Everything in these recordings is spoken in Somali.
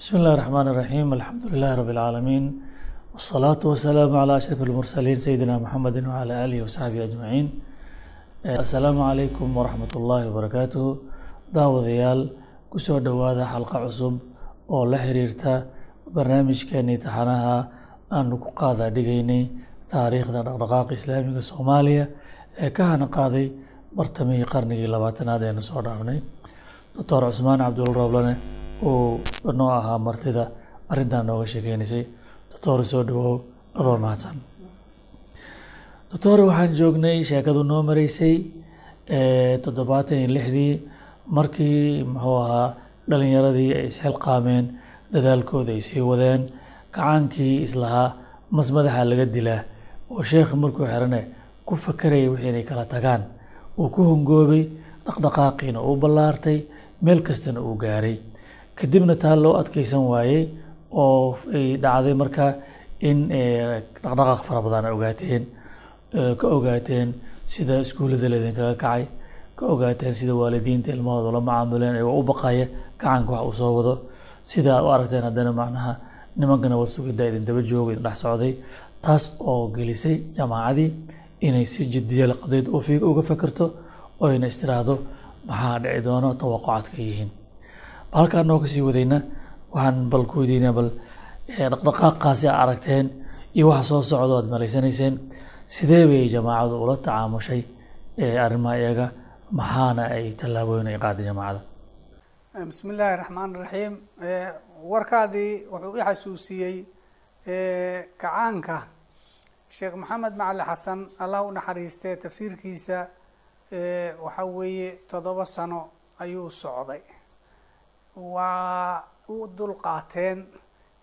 بسم الله الرحمن الرحيم الحمد لله رب العالمين والصلاة والسلام على أشرف المرسلين سيدنا محمد وعلى آله وصحبه أجمعين السلام عليكم ورحمة الله وبركاته daawadayaal kusoo dhowaada xalqa cusub oo la xiriirta barnaamijkeenii taxanaha aanu ku qaadaa dhigaynay taariikhda dhaqdhaqaaqa islaamiga soomaaliya ee ka hana qaaday bartamihii qarnigii labaatanaad eenu soo dhaafnay doctor cusmaan cabdul rooblane uu noo ahaa martida arrintan nooga sheekeynaysay. Doctor soo dhawow adoo mahadsan. Doctor waxaan joognay sheekadu noo maraysay toddobaatan iyo lixdii markii muxuu ahaa dhalinyaradii ay isxilqaameen dadaalkooda ay sii wadeen kacaankii islahaa mas madaxa laga dilaa oo sheekhi markuu xirane ku fakarayay wixii inay kala tagaan. Uu ku hongoobay dhaqdhaqaaqiina uu ballaartay meel kastana uu gaaray kadibna taa loo adkeysan waayey oo ay dhacday markaa in dhaqdhaqaaq fara badan ogaateen ka ogaateen sida iskuullada laydinkaga kacay ka ogaateen sida waalidiinta ilmahooda la macaamuleen ayagoo u baqaya gacanka wax uu soo wado. Sida aad u aragteen haddana macnaha nimankana wad sugidda idin daba jooga idin dhex socday taas oo gelisay jamaacadii inay si jidiyal qadayd uga fakerto oo ayna istiraahdo. Maxaa dhici doono tawaqucaadka yihiin halkaan noo ka sii wadayna waxaan bal ku weydiinaa bal dhaqdhaqaaqaasi a aragteen iyo waxa soo socdo aad malaysanayseen. Sidee bay jamaacadu ula tacaamushay arrimaha iyaga maxaana ay tallaabooyin ay qaaday jamaacada? Bismi illaahi raxmaan raxiim warkaadii wuxuu i xasuusiyey kacaanka sheekh maxamed macali xasan allah u naxariistee tafsiirkiisa waxa weeye toddoba sano ayuu socday waa u dul qaateen.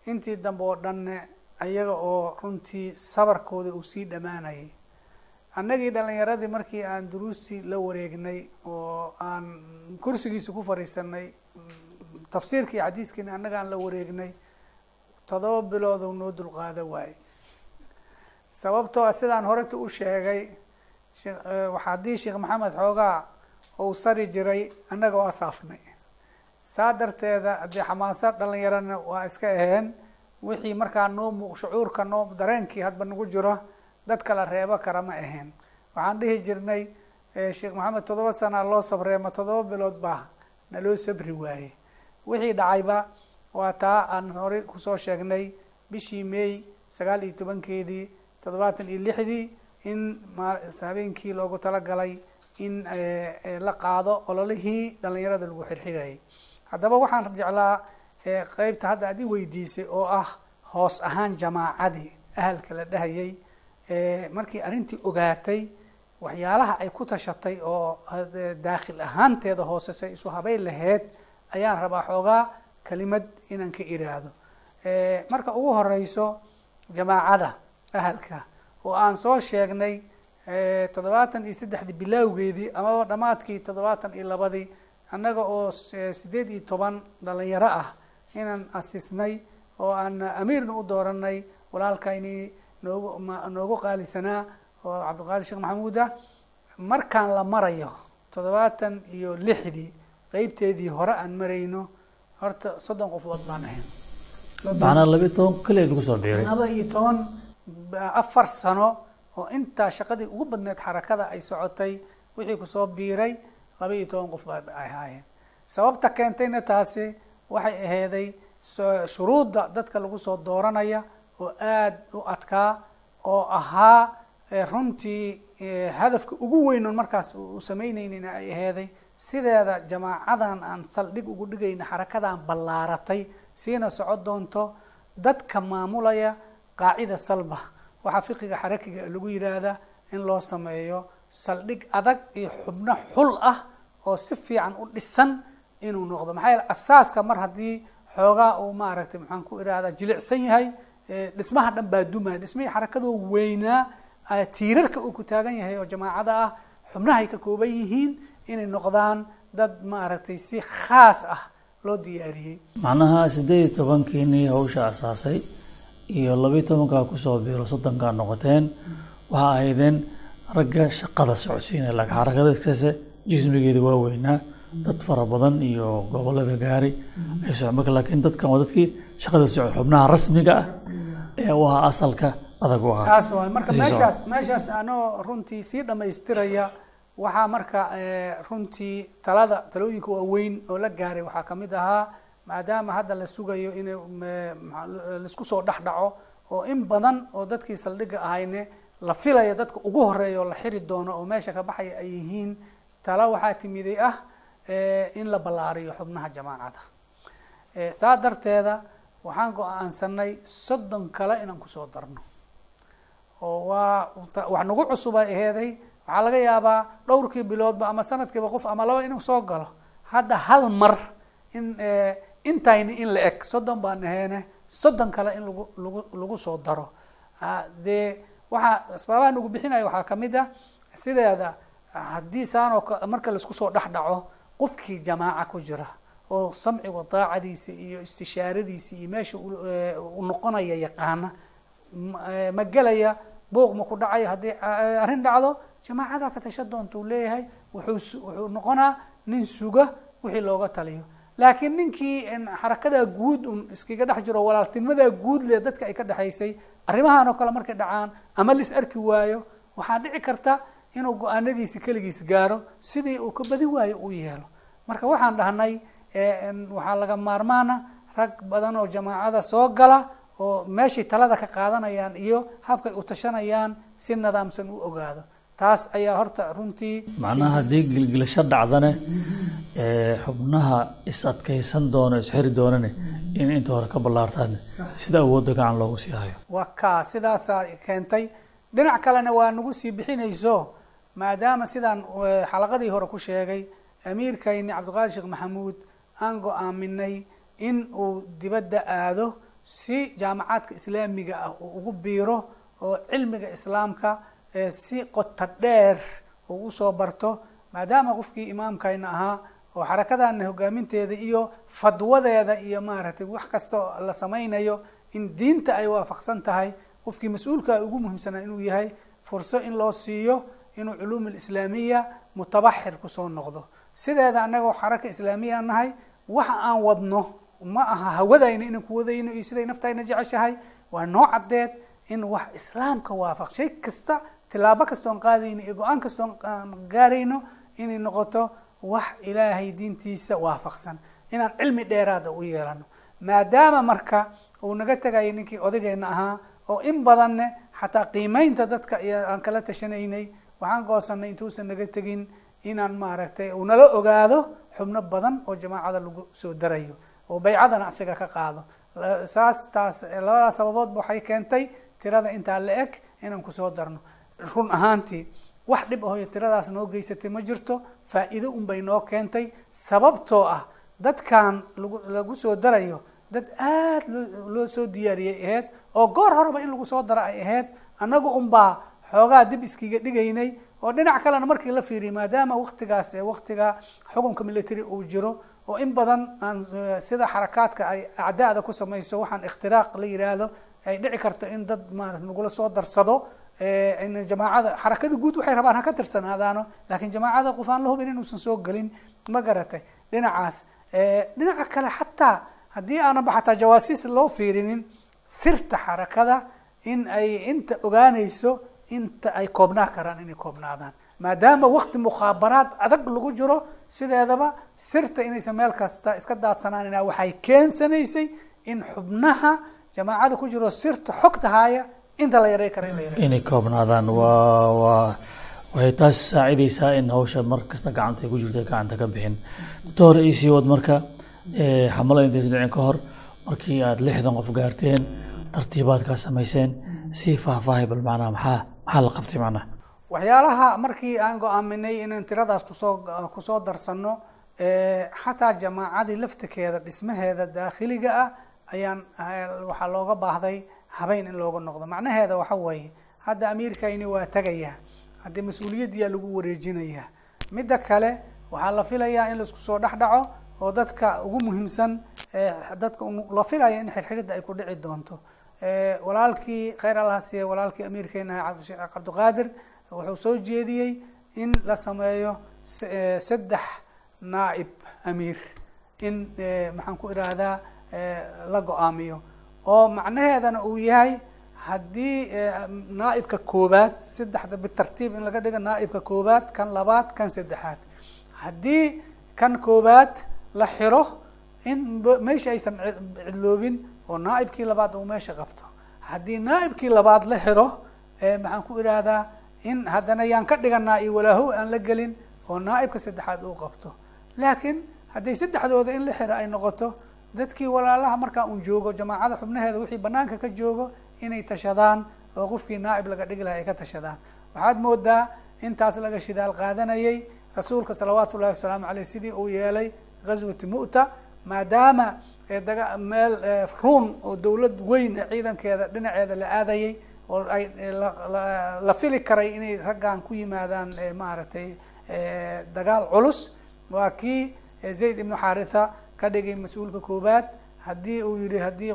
Intii dambe oo dhanne ayaga oo runtii sabarkooda uu sii dhammaanayay annagii dhalinyaradii markii aan duruustii la wareegnay oo aan kursigiisa ku fadhiisanay tafsiirkii xadiiskiina annaga aan la wareegnay toddoba bilooduu noo dulqaada waaye sababtoo sidaan horeta u sheegay haddii sheekh maxamed xoogaa uu sari jiray annaga waa saafnay saa darteeda haddii xamaasad dhalinyarana waa iska aheen wixii markaa noo shucuurka noo dareenkii hadba nagu jiro dad kala reebo kara ma ahayn waxaan dhihi jirnay sheekh maxamed toddoba sana loo sabrey ma toddoba bilood baa naloo sabri waaye wixii dhacayba waa taa aan horey ku soo sheegnay bishii may sagaal iyo tobankeedii toddobaatan iyo lixdii in habeenkii loogu talagalay in la qaado ololihii dhalinyarada lagu xirxirayay haddaba waxaan jeclaa qeybta hadda aad i weydiisay oo ah hoos ahaan jamaacadii ahalka la dhahayay markii arrintii ogaatay waxyaalaha ay ku tashatay oo daakhil ahaanteeda hoosesay isu habeyn laheyd ayaan rabaa xoogaa kelimad inaan ka iraahdo. Marka ugu horeyso jamaacada ahalka oo aan soo sheegnay toddobaatan iyo saddexdii bilaawgeedii amaba dhammaadkii toddobaatan iyo labadii annaga oo sideed iyo toban dhalinyaro ah inaan asisnay oo aan amiirna u dooranay walaalkayni noogu noogu qaalisanaa oo cabdiqaadir sheekh maxamuud ah. Markaan la marayo toddobaatan iyo lixdii qeybteedii hore aan marayno horta soddon qofood baan ahayn. Macnaa labiyo toban keliya idinku soo biiray laba iyo toban afar sano oo intaa shaqadii ugu badneed xarakada ay socotay wixii ku soo biiray laba iyo toban qof baa ay ahaayeen sababta keentayna taasi waxay aheeday shuruudda dadka lagu soo dooranaya oo aada u adkaa oo ahaa runtii hadafka ugu weynon markaas u sameyneynina ay aheeday sideeda jamaacadan aan saldhig ugu dhigayna xarakadan ballaaratay siina soco doonto dadka maamulaya qaacida salba waxaa fiqiga xarakiga lagu yiraahdaa in loo sameeyo saldhig adag iyo xubno xul ah oo si fiican u dhisan inuu noqdo. Maxaa yeele asaaska mar haddii xoogaa uu maaragtay maxaan ku irahdaa jilicsan yahay dhismaha dhan baa dumaya dhismihii xarakadoo weynaa tiirarka uu ku taagan yahay oo jamaacada ah xubnahay ka kooban yihiin inay noqdaan dad maaragtay si khaas ah loo diyaariyey. Macnaha siddeed iyo tobankiinii hawsha asaasay iyo labiyo tobankaa ku soo biiro soddonkaa noqoteen waxaa ahaydeen ragga shaqada socodsiinaya laakiin xarakada iskase jismigeeda waa weynaa dad fara badan iyo gobollada gaari ay socon. Marka laakiin dadkan waa dadkii shaqada socod xubnaha rasmiga ah ee u ahaa asalka adag u ahaa. Taas waay marka meeshaas meeshaas anoo runtii sii dhammaystiraya waxaa marka eh, runtii talada talooyinka waaweyn oo la gaaray waxaa ka mid ahaa maadaama hadda la sugayo in la isku soo dhex dhaco oo in badan oo dadkii saldhigga ahayne la filaya dadka ugu horreeya oo la xiri doono oo meesha ka baxaya ay yihiin tala waxaa timiday ah eh, in la ballaariyo xubnaha jamaacada Eh, saa darteeda waxaan go'aansanay soddon kale inaan ku soo darno. Oo waa wax nagu cusub ay aheeday waxaa laga yaabaa dhowrkii biloodba ama sanadkiiba qof ama laba inuu soo galo. Hadda hal mar in intayni in la eg soddon baan aheene soddon kale in lagu lagu lagu soo daro. Dee waxaa asbaabaha nagu bixinaya waxaa ka mid ah sideeda haddii saanoo ka marka la isku soo dhex dhaco qofkii jamaaca ku jira oo samciga daacadiisa iyo istishaaradiisa iyo meesha uu noqonaya yaqaana ma- gelaya booq ma ku dhacayo haddii arrin dhacdo jamaacada ka tasha doonta uu leeyahay wuxuu wuxuu noqonaa nin suga wixii looga taliyo laakiin ninkii in xarakadaa guud un iskaga dhex jiro walaaltinimadaa guud leh dadka ay ka dhexaysay arrimahan oo kale markay dhacaan ama lis arki waayo waxaa dhici karta inuu go'aanadiisi keligiis gaaro sidii uu ka badin waayo uu yeelo. Marka waxaan dhahnay en waxaa laga maarmaana rag badan oo jamaacada soo gala oo meeshay talada ka qaadanayaan iyo habkay u tashanayaan si nidaamsan u ogaado taas ayaa horta runtii macnaha haddii gilgilasho dhacdane ee, xubnaha is adkaysan doono isxiri doonane in inta hore ka ballaartaan. Sida awoodda gacan loogu sii hayo. Waa kaa sidaasaa keentay. Dhinac kalena waa nagu sii bixinayso maadaama sidaan xalaqadii hore ku sheegay amiirkayni cabdiqaadir sheekh maxamuud aan go'aaminay in uu dibadda aado si jaamacaadka islaamiga ah uu ugu biiro oo cilmiga islaamka si qoto dheer uu u soo barto maadaama qofkii imaamkayna ahaa oo xarakadana hogaaminteeda iyo fadwadeeda iyo maaragtay wax kasta oo la sameynayo in diinta ay waafaqsan tahay qofkii mas'uulka ugu muhiimsanaa inuu yahay furso in loo siiyo inuu culuum alislaamiya mutabaxir ku soo noqdo. Sideeda annagoo xaraka islaamiya nahay waxa aan wadno ma aha hawadayna inaan ku wadayno iyo siday naftayna jeceshahay waa noo caddeed in wax islaamka waafaq shay kasta tilaabo kastoon qaadayno iyo go'aan kastoon gaarayno inay noqoto wax ilaahay diintiisa waafaqsan. Inaan cilmi dheeraada u yeelano. Maadaama marka uu naga tegayay ninkii odageenna ahaa oo in badanne xataa qiimeynta dadka iyo aan kala tashanaynay waxaan goosanay intuusan naga tegin inaan maaragtay uu nala ogaado xubno badan oo jamaacada lagu soo darayo oo baycadana asiga ka qaado. Saas taas labadaas sababoodba waxay keentay tirada intaa la eg inaan ku soo darno. Run ahaantii wax dhib ahoyo tiradaas noo geysatay ma jirto faa'iido unbay noo keentay. Sababtoo ah dadkan lagu lagu soo darayo dad aad loo loo soo diyaariyay ahayd oo goor horeba in lagu soo daro ay ahayd annagu unbaa xoogaa dib iskiga dhigaynay oo dhinac kalena markii la fiiriyay maadaama waktigaas ee waktiga xukunka military uu jiro oo in badan aan sida xarakaadka ay acdaada ku samayso waxaan ikhtiraaq la yiraahdo ay dhici karto in dad maarata nagula soo darsado eh, in jamaacada xarakada guud waxay rabaan ha ka tirsanaadaano laakiin jamaacada qof aan la hubin inuusan soo gelin ma garatay. Dhinacaas Eh, dhinaca kale xataa haddii aananba xataa jawaasiis loo fiirinin sirta xarakada in ay inta ogaanayso inta ay koobnaa karaan inay koobnaadaan. Maadaama wakti mukhaabaraad adag lagu jiro sideedaba sirta inaysan meel kasta iska daadsanaaninaa waxay keensanaysay in xubnaha jamaacada ku jiro sirta xogta haaya inta la yarey kara inay koobnaadaan waa waa waxay taas saacidaysaa in hawsha mar kasta gacanta ay ku jirto gacanta ka bixin. Doctor iisii wad marka eh, xamlada intaysan dhicin ka hor markii aad lixdan qof gaarteen tartiibaadkaa samayseen sii faahfaahay bal macnaha maxaa maxaa la qabtay macnaha waxyaalaha markii aan go'aaminay inaan tiradaas ku soo ku soo darsano eh, xataa jamaacadii laftirkeeda dhismaheeda daakhiliga ah ayaan waxaa looga baahday habeyn in looga noqdo. Macnaheeda waxa weeye hadda amiirkayni waa tegaya haddii mas'uuliyaddiyaa lagu wareejinaya. Midda kale waxaa la filayaa in la isku soo dhex dhaco oo dadka ugu muhiimsan eh, dadka la filaya in xirxiridda ay ku dhici doonto. Eh, walaalkii khayr allah siiye walaalkii amiirkeena cabdi- cabdiqaadir wuxuu soo jeediyey in la sameeyo eh, saddex naa'ib amiir. In maxaan ku ihahdaa la go'aamiyo. Oo macnaheedana uu yahay haddii naa'ibka koobaad saddexda bitartiib in laga dhigo naa'ibka koobaad kan labaad kan saddexaad. Haddii kan koobaad la xiro in meesha aysan cidloobin oo naa'ibkii labaad uu meesha qabto. Haddii naa'ibkii labaad la xiro maxaan ku ihahdaa in haddana yaan ka dhiganaa iyo walaahow aan la gelin oo naa'ibka saddexaad uu qabto. Laakiin hadday saddexdooda in la xiro ay noqoto dadkii walaalaha markaa un joogo jamaacada xubnaheeda wixii banaanka ka joogo inay tashadaan oo qofkii naa'ib laga dhigi laha ay ka tashadaan. Waxaad moodaa intaas laga shidaal qaadanayay rasuulka salawaatu ullahi wasalaamu aleyh sidii uu yeelay ghaswati mu'ta maadaama daga meel ruun oo dawlad weyn ciidankeeda dhinaceeda la aadayay oo ay la fili karay inay raggan ku yimaadaan maaragtay dagaal culus. Waa kii zayd ibnu xaritha ka dhigay mas'uulka koobaad haddii uu yihi haddii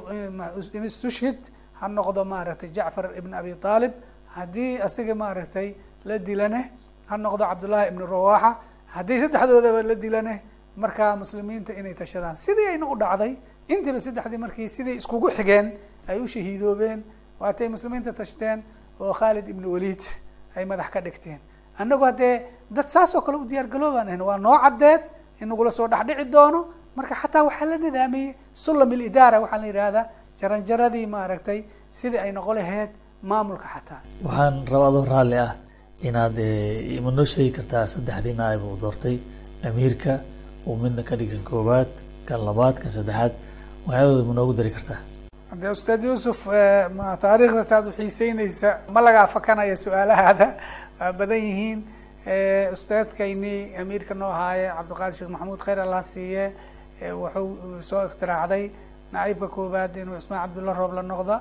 istushhid ha noqdo maaragtay jacfar ibn abi aalib haddii asiga maaragtay la dilane ha noqdo cabdullahi ibnu rawaxa haddii saddexdoodaba la dilane markaa muslimiinta inay tashadaan. Sidii ayna u dhacday intiiba saddexdii markii sidii iskugu xigeen ay u shahiidoobeen waatay muslimiinta tashteen oo khaalid ibn walid ay madax ka dhigteen. Annagu haddee dad saas oo kale u diyaar garoobaan ahayn waa noo caddeed in nagula soo dhexdhici doono marka xataa waxaa la nidaamiyey sulam ilidaara waxaa la yidhahdaa jaranjaradii maaragtay sidii ay noqon laheyd maamulka xataa. Waxaan rabaa adoo raalli ah inaad ima noo sheegi kartaa saddexdii naa'ib uu doortay. Amiirka uu midna ka dhigan koobaad kan labaad kan saddexaad. Waxyaadooda ma noogu dari kartaa. De ustaad yuusuf ma taariikhdaas aad uxiiseyneysa ma lagaa fakanaya su'aalahaada. Waa badan yihiin ustaadkayni amiirka noo ahaaye cabdiqaadir sheekh maxamuud khayr allah siiye wuxuu soo ikhtiraacday naa'ibka koobaad inuu cusmaan cabdulla roob la noqdo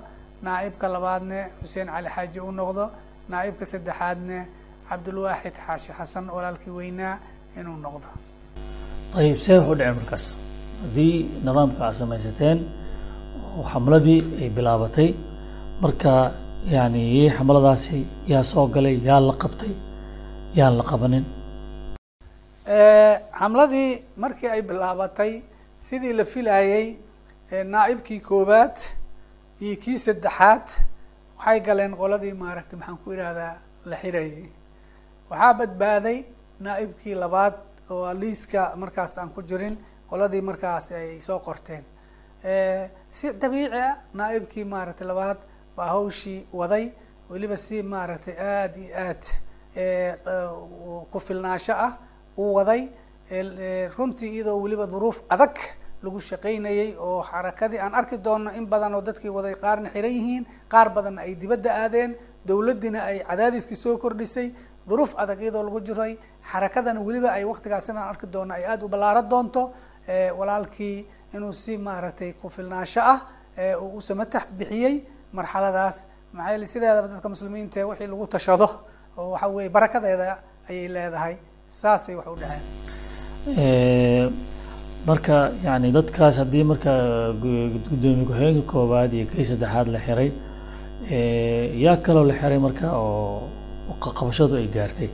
naa'ibka labaadne xuseen cali xaaji u noqdo naa'ibka saddexaadne cabdulwaaxid xaashi xasan walaalkii weynaa inuu noqdo. Ayib see wax u dhicin markaas. Haddii nidaamka aad samaysateen oo xamladii ay bilaabatay marka yani xamladaasi yaa soo galay yaa la qabtay yaan la qabanin. Xamladii markii ay bilaabatay sidii la filayey naa'ibkii koobaad iyo kii saddexaad waxay galeen qoladii maaragtay maxaan ku ihahdaa la xirayay waxaa badbaaday naa'ibkii labaad oo liiska markaas aan ku jirin qoladii markaas ay soo qorteen. Si dabiici ah naa'ibkii maaragtay labaad baa hawshii waday weliba si maaragtay aada iyo aad ku filnaasho ah uu waday runtii iyadoo weliba duruuf adag lagu shaqaynayay oo xarakadii aan arki doonno in badan oo dadkii waday qaarna xiran yihiin qaar badanna ay dibadda aadeen dawladdiina ay cadaadiskii soo kordhisay duruuf adag iyadoo lagu jiray xarakadana weliba ay waktigaas inaan arki doonno ay aada u ballaaro doonto walaalkii inuu si maaragtay ku filnaasho ah uu u bixiyey marxaladaas. Maxaa yeele sideedaba dadka muslimiinta wixii lagu tashado oo waxa weeye barakadeeda ayay leedahay saasay wax u dhaceen marka yani dadkaas haddii marka guddoomiye ku-xigeenka koowaad iyo kii saddexaad la xiray yaa kaloo la xiray marka oo qabashadu ay gaartay?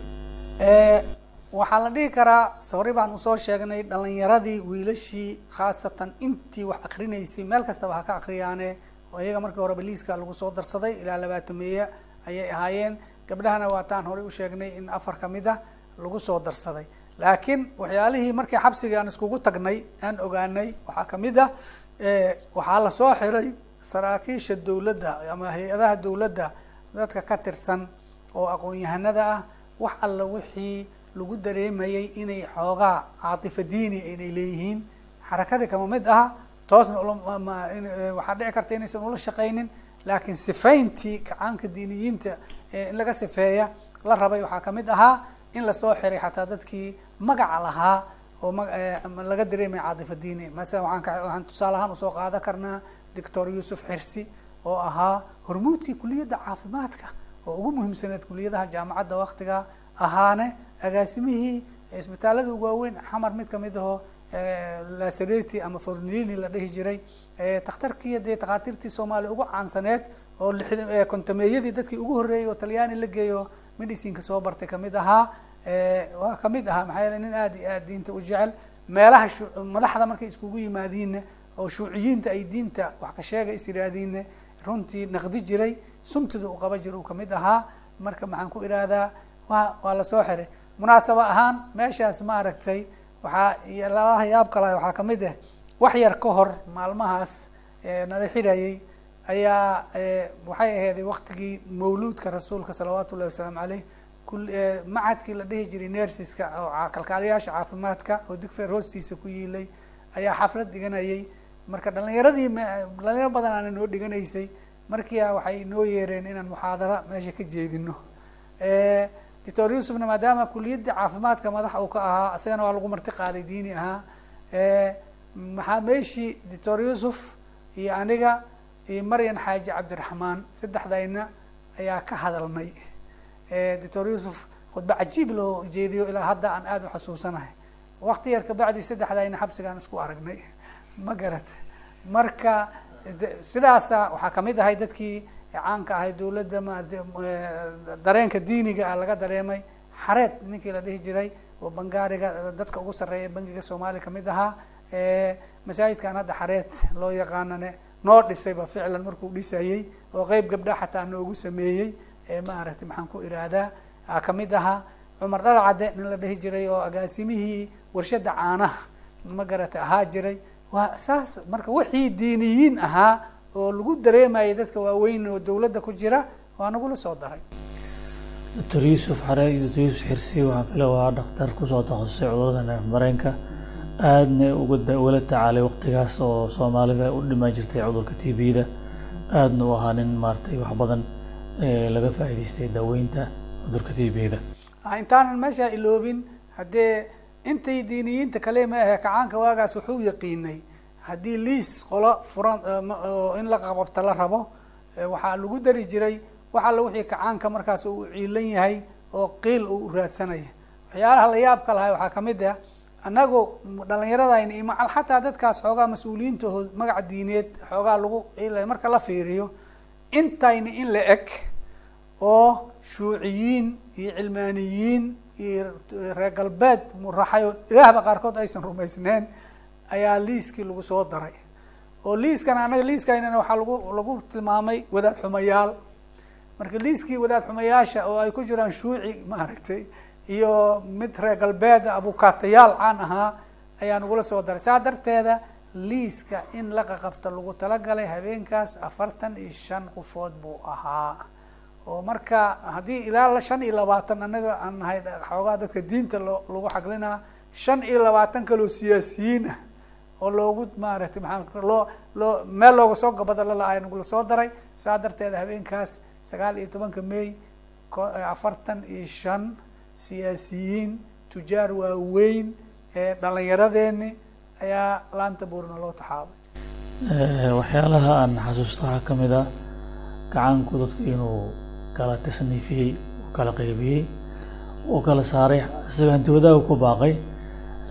Waxaa la dhihi karaa sori baan u soo sheegnay dhalinyaradii wiilashii khaasatan intii wax akrinaysay meel kastaba ha ka akriyaane oo iyaga markii horeba liiska lagu soo darsaday ilaa labaatameeya ayay ahaayeen. Gabdhahana waataan horey u sheegnay in afar ka mid ah lagu soo darsaday laakiin waxyaalihii markii xabsigii aan iskugu tagnay aan ogaanay waxaa ka mid ah waxaa la soo xiray saraakiisha dawladda ama hay'adaha dawladda dadka ka tirsan oo aqoon-yahanada ah wax alla wixii lagu dareemayay inay xoogaa caatifa diini inay leeyihiin. Xarakadii kama mid aha toosna waxaa dhici karta inaysan ula shaqaynin laakiin sifayntii kacaanka diiniyiinta in laga sifeeya la rabay waxaa ka mid ahaa in la soo xiray xataa dadkii magaca lahaa oo laga dareemaya caatifa diini masalan waaan waxaan tusaale ahaan u soo qaadan karnaa doctor yuusuf xirsi oo ahaa hormuudkii kuliyadda caafimaadka oo ugu muhiimsaneed kuliyadaha jaamacadda waktiga ahaane. Agaasimihii isbitaalada ugu waaweyn xamar mid ka mid aho lasareti ama fornilini la dhihi jiray. Takhtarkii dee takhaatiirtii soomaaliya ugu caansaneed oo kontameeyadii dadkii ugu horreeyey oo talyaani la geeyo medicinka soo bartay ka mid ahaa waa ka mid ahaa maxaa yeele nin aada iyo aad diinta u jecel. Meelaha madaxda markay iskugu yimaadiinna oo shuuciyiinta ay diinta wax ka sheega is yidhaahdiinna runtii naqdi jiray suntida u qaba jira uu ka mid ahaa. Marka maxaan ku ihahdaa wa waa la soo xiray. Munaasaba ahaan meeshaas ma aragtay waxaa lalaha yaab kalaha waxaa ka mid ah wax yar ka hor maalmahaas nala xirayay ayaa waxay aheeday waktigii mawluudka rasuulka salawaatu ullahi wasalaamu caleyh kul macadkii la dhihi jiray nersiska oo kalkaaliyaasha caafimaadka oo digfeer hoostiisa ku yiilay ayaa xaflad dhiganayay. Marka dhalinyaradii dhalinyaro badan aana noo dhiganaysay markia waxay noo yeereen inaan muxaadara meesha ka jeedino doctor yuusufna maadaama kuliyadda caafimaadka madax uu ka ahaa isagana waa lagu marti qaaday diini ahaa. Maxaa meeshii doctor yuusuf iyo aniga iyo maryan xaaji cabdiraxmaan saddexdayna ayaa ka hadalnay doctor yuusuf khudba cajiib loo jeediyo ilaa hadda aan aada u xasuusanahay. Wakti yar kabacdi saddexdayna xabsigaan isku aragnay. Ma garat marka sidaasa waxaa ka mid ahay dadkii caanka ahay dawladda ma dareenka diiniga ah laga dareemay. Xareed ninkii la dhihi jiray oo bangaariga dadka ugu sarreeya bangiga soomaaliya ka mid ahaa masaajidkan hadda xareed loo yaqaanane noo dhisayba ficlan markuu dhisayey oo qeyb gabdha xataa noogu sameeyey maaragtay maxaan ku irahdaa ka mid ahaa cumar dhalcadde nin la dhihi jiray oo agaasimihii warshadda caanaha ma garatay ahaa jiray. Waa saas marka wixii diiniyiin ahaa oo lagu dareemayay dadka waaweyn oo dawladda ku jira waa nagula soo daray. Doctor yuusuf xare iyo doctor yuusuf xirsi waxaan fila waa dhaktar ku soo takhasusay cudurrada neef mareenka. Aadna uga ugala tacaalay waqtigaas oo soomaalida u dhiman jirtay cudurka t b-da. Aadna u ahaa nin maaratay wax badan laga faa'iidaystay daaweynta cudurka t b-da intaanan meeshaa iloobin haddee intay diiniyiinta kale ma ahe kacaanka waagaas wuxuu yaqiinay. Haddii liis qolo furan in la qababta la rabo waxaa lagu dari jiray wax alla wixii kacaanka markaas uu ciilan yahay oo qiil uu raadsanaya. Waxyaalaha la yaabka lahay waxaa ka mid ah annagu dhalinyaradayna iyo macal xataa dadkaas xoogaa mas'uuliyiintahood magaca diineed xoogaa lagu ciilaya marka la fiiriyo intayna in la eg oo shuuciyiin iyo cilmaaniyiin iyo reer galbeed muraxay oo ilaahba qaarkood aysan rumaysneen ayaa liiskii lagu soo daray. Oo liiskan anaga liiskaynana waxaa lagu lagu tilmaamay wadaad xumayaal. Marka liiskii wadaad xumayaasha oo ay ku jiraan shuuci maaragtay iyo mid reer galbeeda abukaatayaal caan ahaa ayaa nagula soo daray. Saa darteeda liiska in la qaqabta lagu talagalay habeenkaas afartan iyo shan qofood buu ahaa. Oo marka haddii ilaa shan iyo labaatan anaga aan nahay xoogaa dadka diinta loo lagu xaglinaa shan iyo labaatan kaloo siyaasiyiin ah oo loogu maaragtay maxaa loo loo meel looga soo gabada lala-ay nagula soo daray saa darteeda habeenkaas sagaal iyo tobanka may afartan iyo shan siyaasiyiin tujaar waaweyn ee dhallinyaradeeni ayaa laanta buurna loo taxaabay. Waxyaalaha aan xasuusto waxaa ka mid ah gacanku dadka inuu kala tasniifiyey uu kala qeybiyey uu kala saaray isaga hanti wadaaga ku baaqay.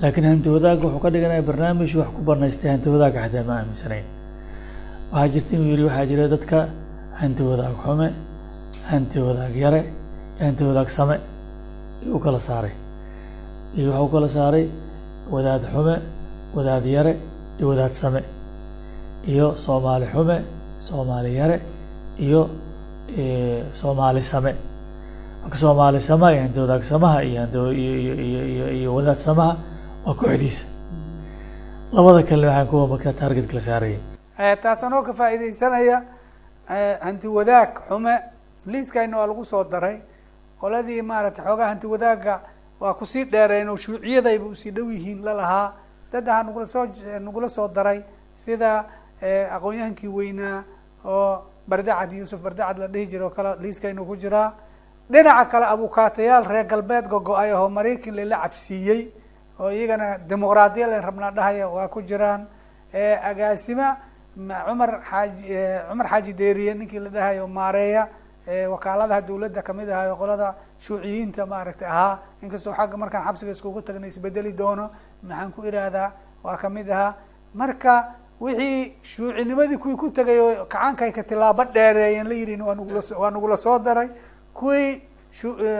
Laakiin hanti wadaaga wuxuu ka dhiganaya barnaamij wax ku banaystay hanti wadaaga xataa ma aaminsanayn. Waxaa jirta inuu yihi waxaa jira dadka hanti wadaag xume hanti wadaag yare hanti wadaag same u kala saaray. Iyo waxau kala saaray wadaad xume wadaad yare iyo wadaad same iyo soomaali xume soomaali yare iyo soomaali same. Marka soomaali samaha iyo hanti wadaag samaha iyo hanti iyo iyo wadaad samaha waa kooxdiisa. Labada kale waxaan kuwa markaa target kala saarayay. Taas anoo ka faa'iidaysanaya hanti wadaag xume liiskayna waa lagu soo daray. Qoladii maaragtay xoogaa hanti wadaagga waa ku sii dheereen oo shuuciyadayba u sii dhow yihiin lalahaa dad ahaa nagula soo nagula soo daray sida aqoon-yahankii weynaa oo bardacad yuusuf bardacad la dhihi jira oo kale liiskaynu ku jiraa dhinaca kale abukaatayaal reer galbeed gogo-ay oo maraykan lala cabsiiyey oo iyagana dimuqraadiya len rabnaa dhahaya waa ku jiraan. Agaasima cumar xaaji cumar xaaji deeriye ninkii la dhahayo maareeya wakaaladaha dawladda ka mid ahay oo qolada shuuciyiinta maaragtay ahaa inkastoo xagga markaan xabsiga iskugu tagnay isbedeli doono maxaan ku irahdaa waa ka mid ahaa marka wixii shuucinimadii kuwii ku tegay oo kacankay ka tilaabo dheereeyeen la yidhin waa waa nagula soo daray. Kuwii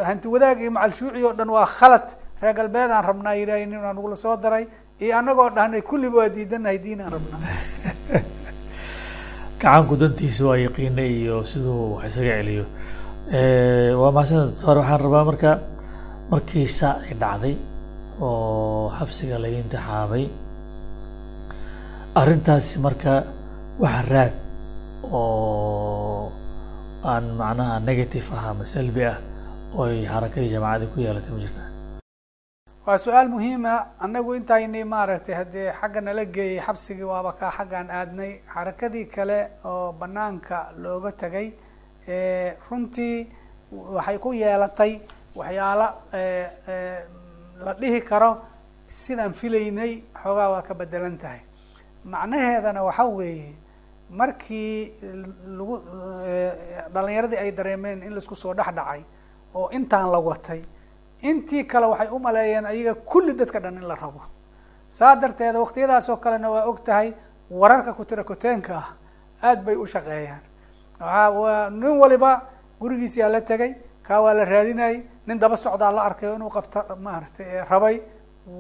hanti wadaag iyo macal shuuci oo dhan waa khalad reer galbeed aan rabnaa yidhaah nin aan nagula soo daray. Iyo annagoo dhahnay kulliba waa diidanahay diin aan rabnaa gacanku dantiisa waa yaqiinay iyo siduu wax isaga celiyo. Waa mahadsan doctor waxaan rabaa marka markii saa ay dhacday oo xabsiga laga intixaabay arrintaasi marka waxa raad oo aan macnaha negative ah ama salbi ah oo ay xarakadii jamacadii ku yeelatay ma jirtaa waa su'aal muhiima annagu intayni maaragtay haddee xagga nala geeyey xabsigii waaba kaa xaggaan aadnay. Xarakadii kale oo banaanka looga tegay runtii waxay ku yeelatay waxyaalo la dhihi karo sidaan filaynay xoogaa waa ka bedelan tahay. Macnaheedana waxa weeye markii lagu dhalinyaradii ay dareemeen in la isku soo dhex dhacay oo intaan la watay intii kale waxay u maleeyeen ayaga kulli dadka dhan in la rabo. Saa darteeda waqtiyadaas oo kalena waa og tahay wararka kutira kuteenka ah aad bay u shaqeeyaan. Waaa waa nin waliba gurigiisiyaa la tegay kaa waa la raadinayay nin daba socdaa la arkay inuu qabta maaragtay rabay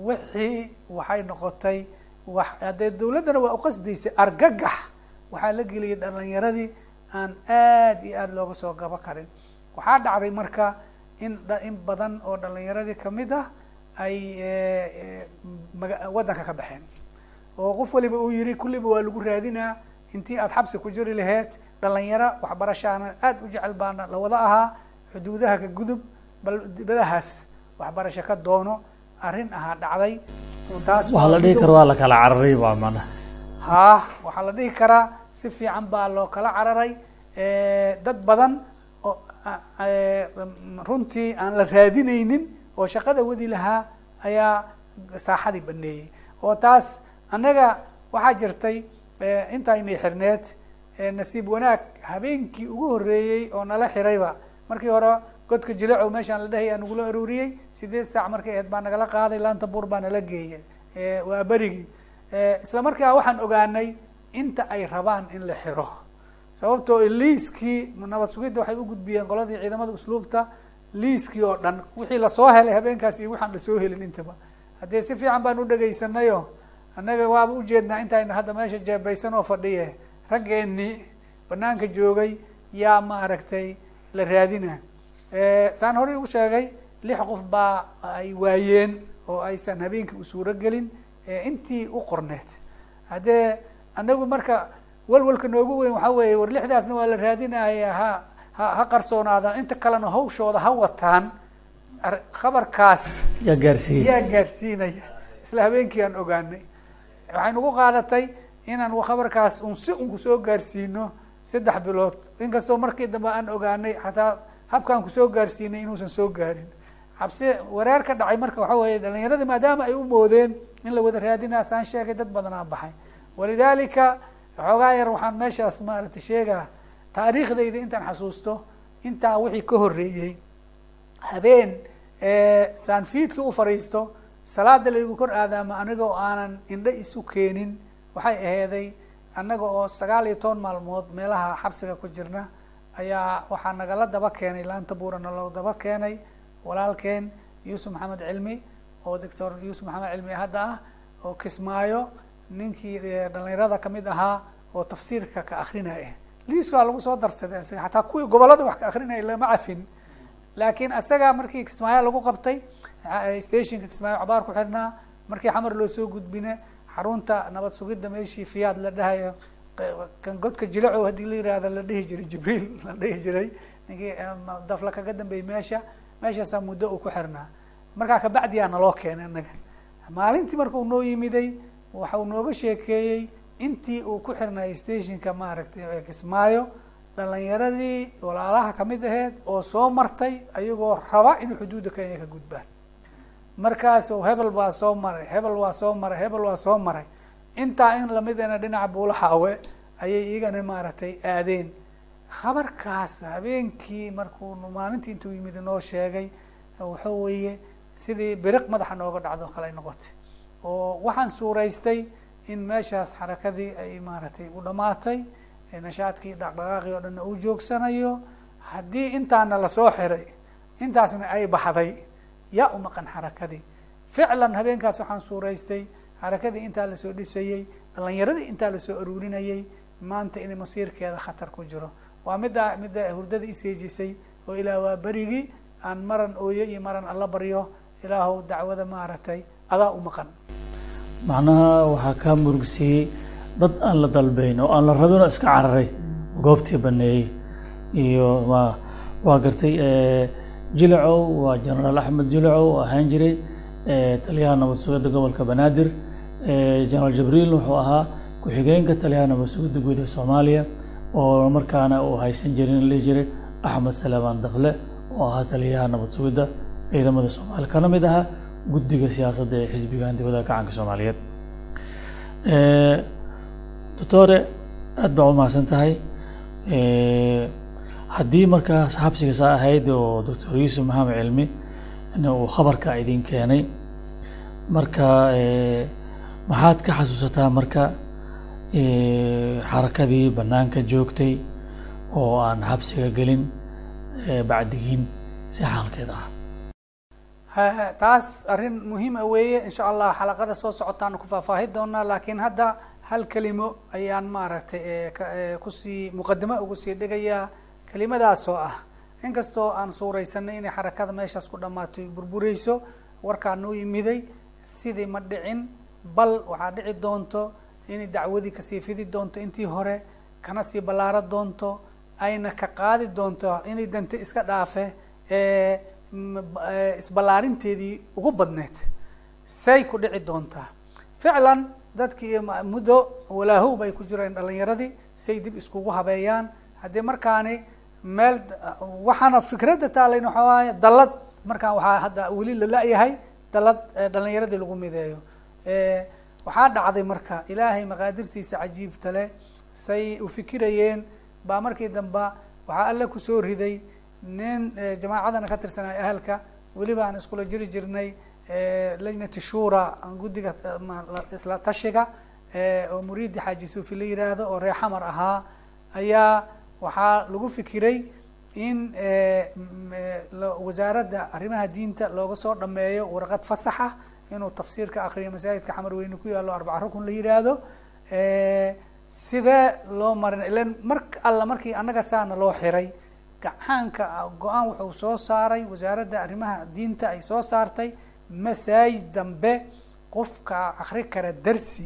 wixii waxay noqotay wa haddee dawladdana waa uqasdaysay argagax waxaa la geliyay dhalinyaradii aan aad iyo aad looga soo gabo karin. Waxaa dhacday marka in in badan oo dhalinyaradii ka mid ah ay maga waddanka ka baxeen. Oo qof waliba uu yihi kulliba waa lagu raadinaa. Intii aad xabsi ku jiri laheyd dhalinyaro waxbarashaana aad u jecel baana la wada ahaa. Xuduudaha ka gudub bal dibadahaas waxbarasho ka doono arrin ahaa dhacday. Taas waxaa la dhihi kara waa la kala cararay baa macnaha haa waxaa la dhihi karaa si fiican baa loo kala cararay. Dad badan oo runtii aan la raadinaynin oo shaqada wadi lahaa ayaa saaxadii baneeyey. Oo taas annaga waxaa jirtay intaynay xirneed nasiib wanaag habeenkii ugu horreeyey oo nala xirayba. Markii hore godka jileco meeshaan la dhahay aa nagula aruuriyey sideed saac markay ahayd baa nagala qaaday laanta buur baa nala geeyay waa berigii isla markaa waxaan ogaanay inta ay rabaan in la xiro sababtoo liiskii nabad sugidda waxay u gudbiyeen qoladii ciidamada usluubta liiskii oo dhan wixii la soo helay habeenkaas iyo waxaan la soo helin intaba. Haddee si fiican baan u dhegaysanayo annaga waaba ujeednaa intayna hadda meesha jeebaysan oo fadhiye. Raggeenii banaanka joogay yaa maaragtay la raadina. Saan horey ugu sheegay lix qof baa ay waayeen oo aysan habeenkii u suuro gelin intii u qorneed. Haddee annagu marka walwalka noogu weyn waxaa weeye war lixdaasna waa la raadinaya ha ha ha qarsoonaadaan. Inta kalena hawshooda ha wataan khabarkaas yaa gaarsiiyey yaa gaarsiinaya. Isla habeenkii aan ogaanay. Waxay nagu qaadatay inaan khabarkaas un si un ku soo gaarsiino saddex bilood. Inkastoo markii dambe aan ogaanay xataa habkaan ku soo gaarsiinay inuusan soo gaarin. Cabsi wareer ka dhacay marka waxa weeye dhalinyaradii maadaama ay u moodeen in la wada raadinaa saan sheegay dad badanaa baxay. Walidalika waxoogaa yar waxaan meeshaas maaragtay sheegaa taariikhdayda intaan xasuusto intaa wixii ka horreeyey habeen saanfiidkii u fadhiisto salaada laygu kor aadaama aniga aanan indho isu keenin waxay aheeday annaga oo sagaal iyo toban maalmood meelaha xabsiga ku jirna ayaa waxaa nagala daba keenay laanta buurana loo daba keenay walaalkeen yuusuf maxamed cilmi oo doctor yuusuf maxamed cilmi hadda ah oo kismaayo ninkii dhalinyarada ka mid ahaa oo tafsiirka ka akrinaya liiskaa lagu soo darsaday xataa kuwii gobollada wax ka akrinaya lama cafin. Laakiin isaga markii kismaayo lagu qabtay stationka kismaayo cabaar ku xirnaa markii xamar loo soo gudbina xarunta nabad sugidda meeshii fiyaad la dhahayo kan godka jilaco haddii la yihahda la dhihi jiray jibriil la dhihi jiray ninkii dafla kaga dambeeyey meesha meeshaasaa muddo uu ku xirnaa markaa kabacdiyaa naloo keenay inaga maalintii marka uu noo yimiday waxa uu nooga sheekeeyey intii uu ku xirnay stationka maaragtay kismaayo dhalinyaradii walaalaha ka mid aheyd oo soo martay ayagoo raba inay xuduudda kenya ka gudbaan. Markaasu hebel waa soo maray hebel waa soo maray hebel waa soo maray. Intaa in lamidana dhinaca buulaxaawe ayay iyagana maaragtay aadeen. Khabarkaas habeenkii markuu maalintii intuu yimid inoo sheegay waxa weeye sidii biriq madaxa nooga dhacdo kale ay noqotay oo waxaan suuraystay in meeshaas xarakadii ay maaragtay u dhamaatay nashaadkii dhaqdhaqaaqii oo dhanna uu joogsanayo haddii intaana la soo xiray intaasna ay baxday yaa u maqan xarakadii. Ficlan habeenkaas waxaan suuraystay xarakadii intaa la soo dhisayey dhalinyaradii intaa la soo aruurinayey maanta inay masiirkeeda khatar ku jiro. Waa middaa midda hurdada iseejisay oo ilaah waa berigii aan maran ooyo iyo maran alla baryo ilaahow dacwada maaragtay adaa u maqan. Macnaha waxaa kaa murugsiiyey dad aan la dalbeyn oo aan la rabin oo iska cararay goobtii baneeyey iyo ma waa gartay jilacow waa genaraal axmed jilacow oo ahaan jiray taliyaha nabad sugidda gobolka banaadir genaraal jibriil wuxuu ahaa ku-xigeenka taliyaha nabad sugidda guud ee soomaaliya oo markaana uu haysan jirin la jiray axmed salaamaan dafle oo ahaa taliyaha nabad sugidda ciidamada soomaaliya. Kana mid ahaa guddiga siyaasadda ee xisbiga handiwada gacanka soomaaliyeed. Doctore aad baa u mahadsan tahay. Haddii markaas xabsiga saa ahayd oo doctor yuusuf maxamed cilmi uu khabarka idin keenay marka maxaad ka xasuusataa marka xarakadii banaanka joogtay oo aan xabsiga gelin bacdigiin si xaalkeed ah taas arrin muhiima weeye. Insha allah xalaqada soo socotaan ku faahfaahi doonaa laakiin hadda hal kelimo ayaan maaragtay ku sii muqadimo ugu sii dhigayaa kelimadaas oo ah inkastoo aan suuraysanay inay xarakada meeshaas ku dhammaatay burbureyso warkaa noo yimiday sidii ma dhicin bal waxaa dhici doonto inay dacwadii ka sii fidi doonto intii hore kana sii ballaaro doonto ayna ka qaadi doonto inay dante iska dhaafe isballaarinteedii ugu badneyd. Say ku dhici doontaa. Ficlan dadkii muddo walaahow bay ku jireen dhalinyaradii say dib iskugu habeeyaan. Haddii markaani meel waxaana fikradda taalayn waxaa waaye dallad markaan waxaa hadda weli la la-yahay dallad dhalinyaradii lagu mideeyo. Waxaa dhacday marka ilaahay maqaadirtiisa cajiibta leh say u fikirayeen baa markii damba waxaa alle ku soo riday nin jamaacadana ka tirsanay ahalka weliba aan iskula jiri jirnay lajnati shura guddiga isla tashiga oo muriidi xaaji suufi la yiraahdo oo reer xamar ahaa ayaa waxaa lagu fikiray in wasaaradda arrimaha diinta looga soo dhameeyo warqad fasaxa inuu tafsiirka akriyo masaajidka xamar weyne ku yaallo arbaca rukun la yihaahdo sidee loo marin ilan mar alla markii annaga saana loo xiray gacaanka go'aan wuxuu soo saaray wasaaradda arrimaha diinta ay soo saartay masaajid dambe qofka akri kara darsi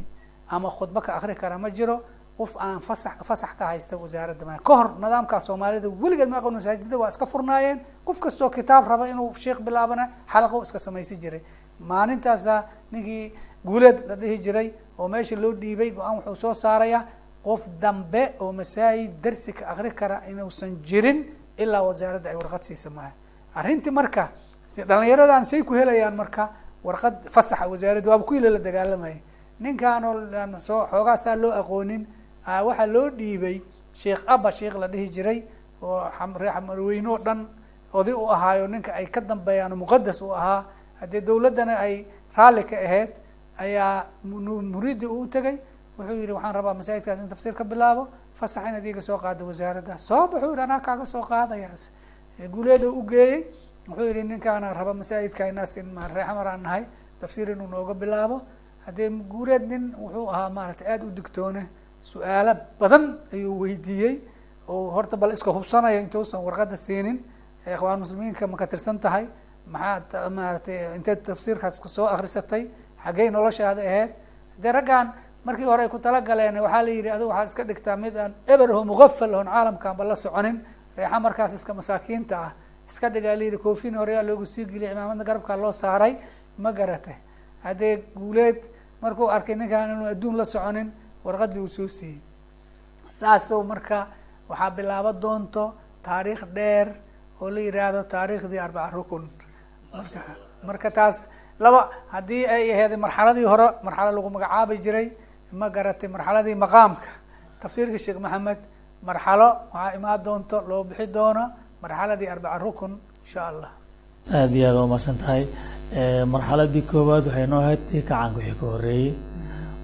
ama khudbo ka akri kara ma jiro qof aan fasax fasax ka haysta wasaaradda ma ka hor nidaamka soomaalida weligeed ma aqoon waa iska furnaayeen. Qof kastoo kitaab raba inuu sheekh bilaabana xalaqo iska samaysi jiray. Maalintaasa ninkii guuleed la dhihi jiray oo meesha loo dhiibay go'aan wuxuu soo saaraya qof dambe oo masaajid darsi ka akri kara inuusan jirin ilaa wasaaradda ay warqad siisa maaha. Arrintii marka dhalinyaradan say ku helayaan marka warqad fasaxa wasaaradda waaba kuwii lala dagaalamaya ninkaan oo soo xoogaasaa loo aqoonin waxaa loo dhiibay sheekh abba sheekh la dhihi jiray oo reer xamarweyne oo dhan oday u ahaayo ninka ay ka dambeeyaan muqadas u ahaa. Haddii dawladdana ay raalli ka ahayd ayaa muriidi uu tegay wuxuu yihi waxaan rabaa masaajidkaas in tafsiir ka bilaabo fasax inaad iga soo qaado wasaaradda. Soo baxuu yihi anaa kaaga soo qaadayaas. Guuleeda u geeyey wuxuu yihi ninkaana raba masaajidka inaas in reer xamar aan nahay tafsiir inuu nooga bilaabo. Haddee guuleed nin wuxuu ahaa maaragtay aada u digtoone su'aalo badan ayuu weydiiyey oo horta bal iska hubsanaya intuusan warqadda siinin. Ikhwaan muslimiinka ma ka tirsan tahay? Maxaad maaratay inteed tafsiirkaas soo akrisatay xaggey noloshaada ahayd dee raggan markii hore ay ku talagaleen waxaa la yidhi adigu waxaad iska dhigtaa mid aan eberho muqafal oon caalamkaanba la soconin. Reexa markaas iska masaakiinta ah iska dhigaa la yidhi koofin horeyaa loogu sii geliyay cimaamadna garabkaa loo saaray ma garatay haddee guuleed markuu arkay ninkaan inuu adduun la soconin warqadii uu soo siiyey. Saasoo marka waxaa bilaabo doonto taariikh dheer oo la yidhaahdo taariikhdii arbaca rukun. Marka marka taas laba haddii ay aheeday marxaladii hore marxalo lagu magacaabi jiray ma garatay marxaladii maqaamka? Tafsiirka sheekh maxamed marxalo waxaa imaan doonto loo bixi doono marxaladii arbaca rukun insha allah. Aada iyo aada umaasan tahay. Marxaladii koowaad waxay noo ahayd tii kacaanka wixii ka horreeyey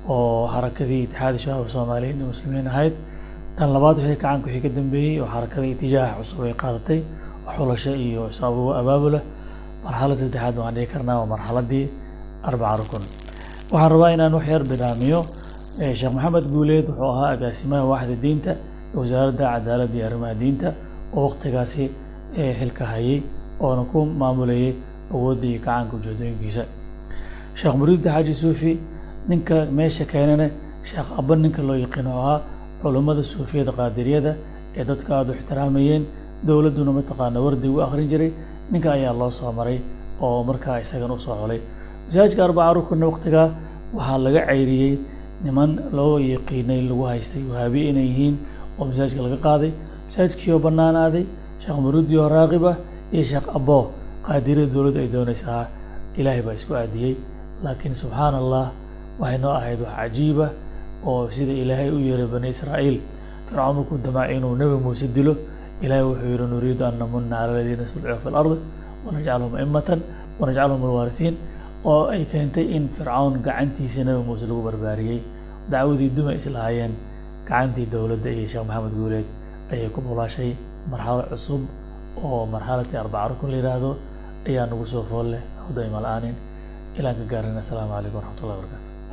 oo xarakadii itixaadi shabaab soomaaliyiin ee muslimiin ahayd. Tan labaad wixii kacaanka wixii ka dambeeyey oo xarakadii itijaaha cusub ay qaadatay xulasho iyo isagu abaabula marxalad saddexaad waxaan dhihi karnaa waa marxaladii arbaca rukun. Waxaan rabaa inaan wax yar bilaamiyo sheekh maxamed guuleed wuxuu ahaa agaasimaha waaxda diinta ee wasaaradda cadaaladda iyo arrimaha diinta oo waqtigaasi xilka hayay oona ku maamulayay awoodda iyo gacanka ujeedooyinkiisa sheekh muriidda xaaji suufi ninka meesha keenana sheekh abba ninka loo yaqiin oo ahaa culummada suufiyada qaadiriyada ee dadka aada u ixtiraamayeen dowladduna mataqaana wardi u akhrin jiray ninka ayaa loo soo maray oo markaa isagan u soo xolay. Masaajidka arbaca rukunna waqtigaa waxaa laga cayriyey niman loo yaqiinay lagu haystay. Wahaabi inay yihiin oo masaajidka laga qaaday. Masaajidkii oo bannaanaaday sheekh muruudi oo raaqib iyo sheekh abbo qaadiriyada dowladda ay doonaysaa. Ilaahay baa isku aadiyey. Laakiin subxaana allah waxay noo ahayd wax cajiiba oo sida ilaahay u yeeray bani israa'iil. Fircawn markuu damacay inuu nebi muuse dilo. Ilaahay wuxuu yihi nuriidu an namuna cala aladiina istadcuu fi lardi wanajcalhum aimatan wanajcalhum alwaarihiin oo ay keentay in fircawn gacantiisa nebi muuse lagu barbaariyey. Dacwadii duma islahaayeen gacantii dowladda iyo sheekh maxamed guuleed ayay ku bulaashay marxalad cusub oo marxaladii arbaca rukun la yidhaahdo ayaa nagu soo fool leh. Hawdayma la'aanin. Ilaan ka assalaamu calaykum waraxmat ullahi barakaatu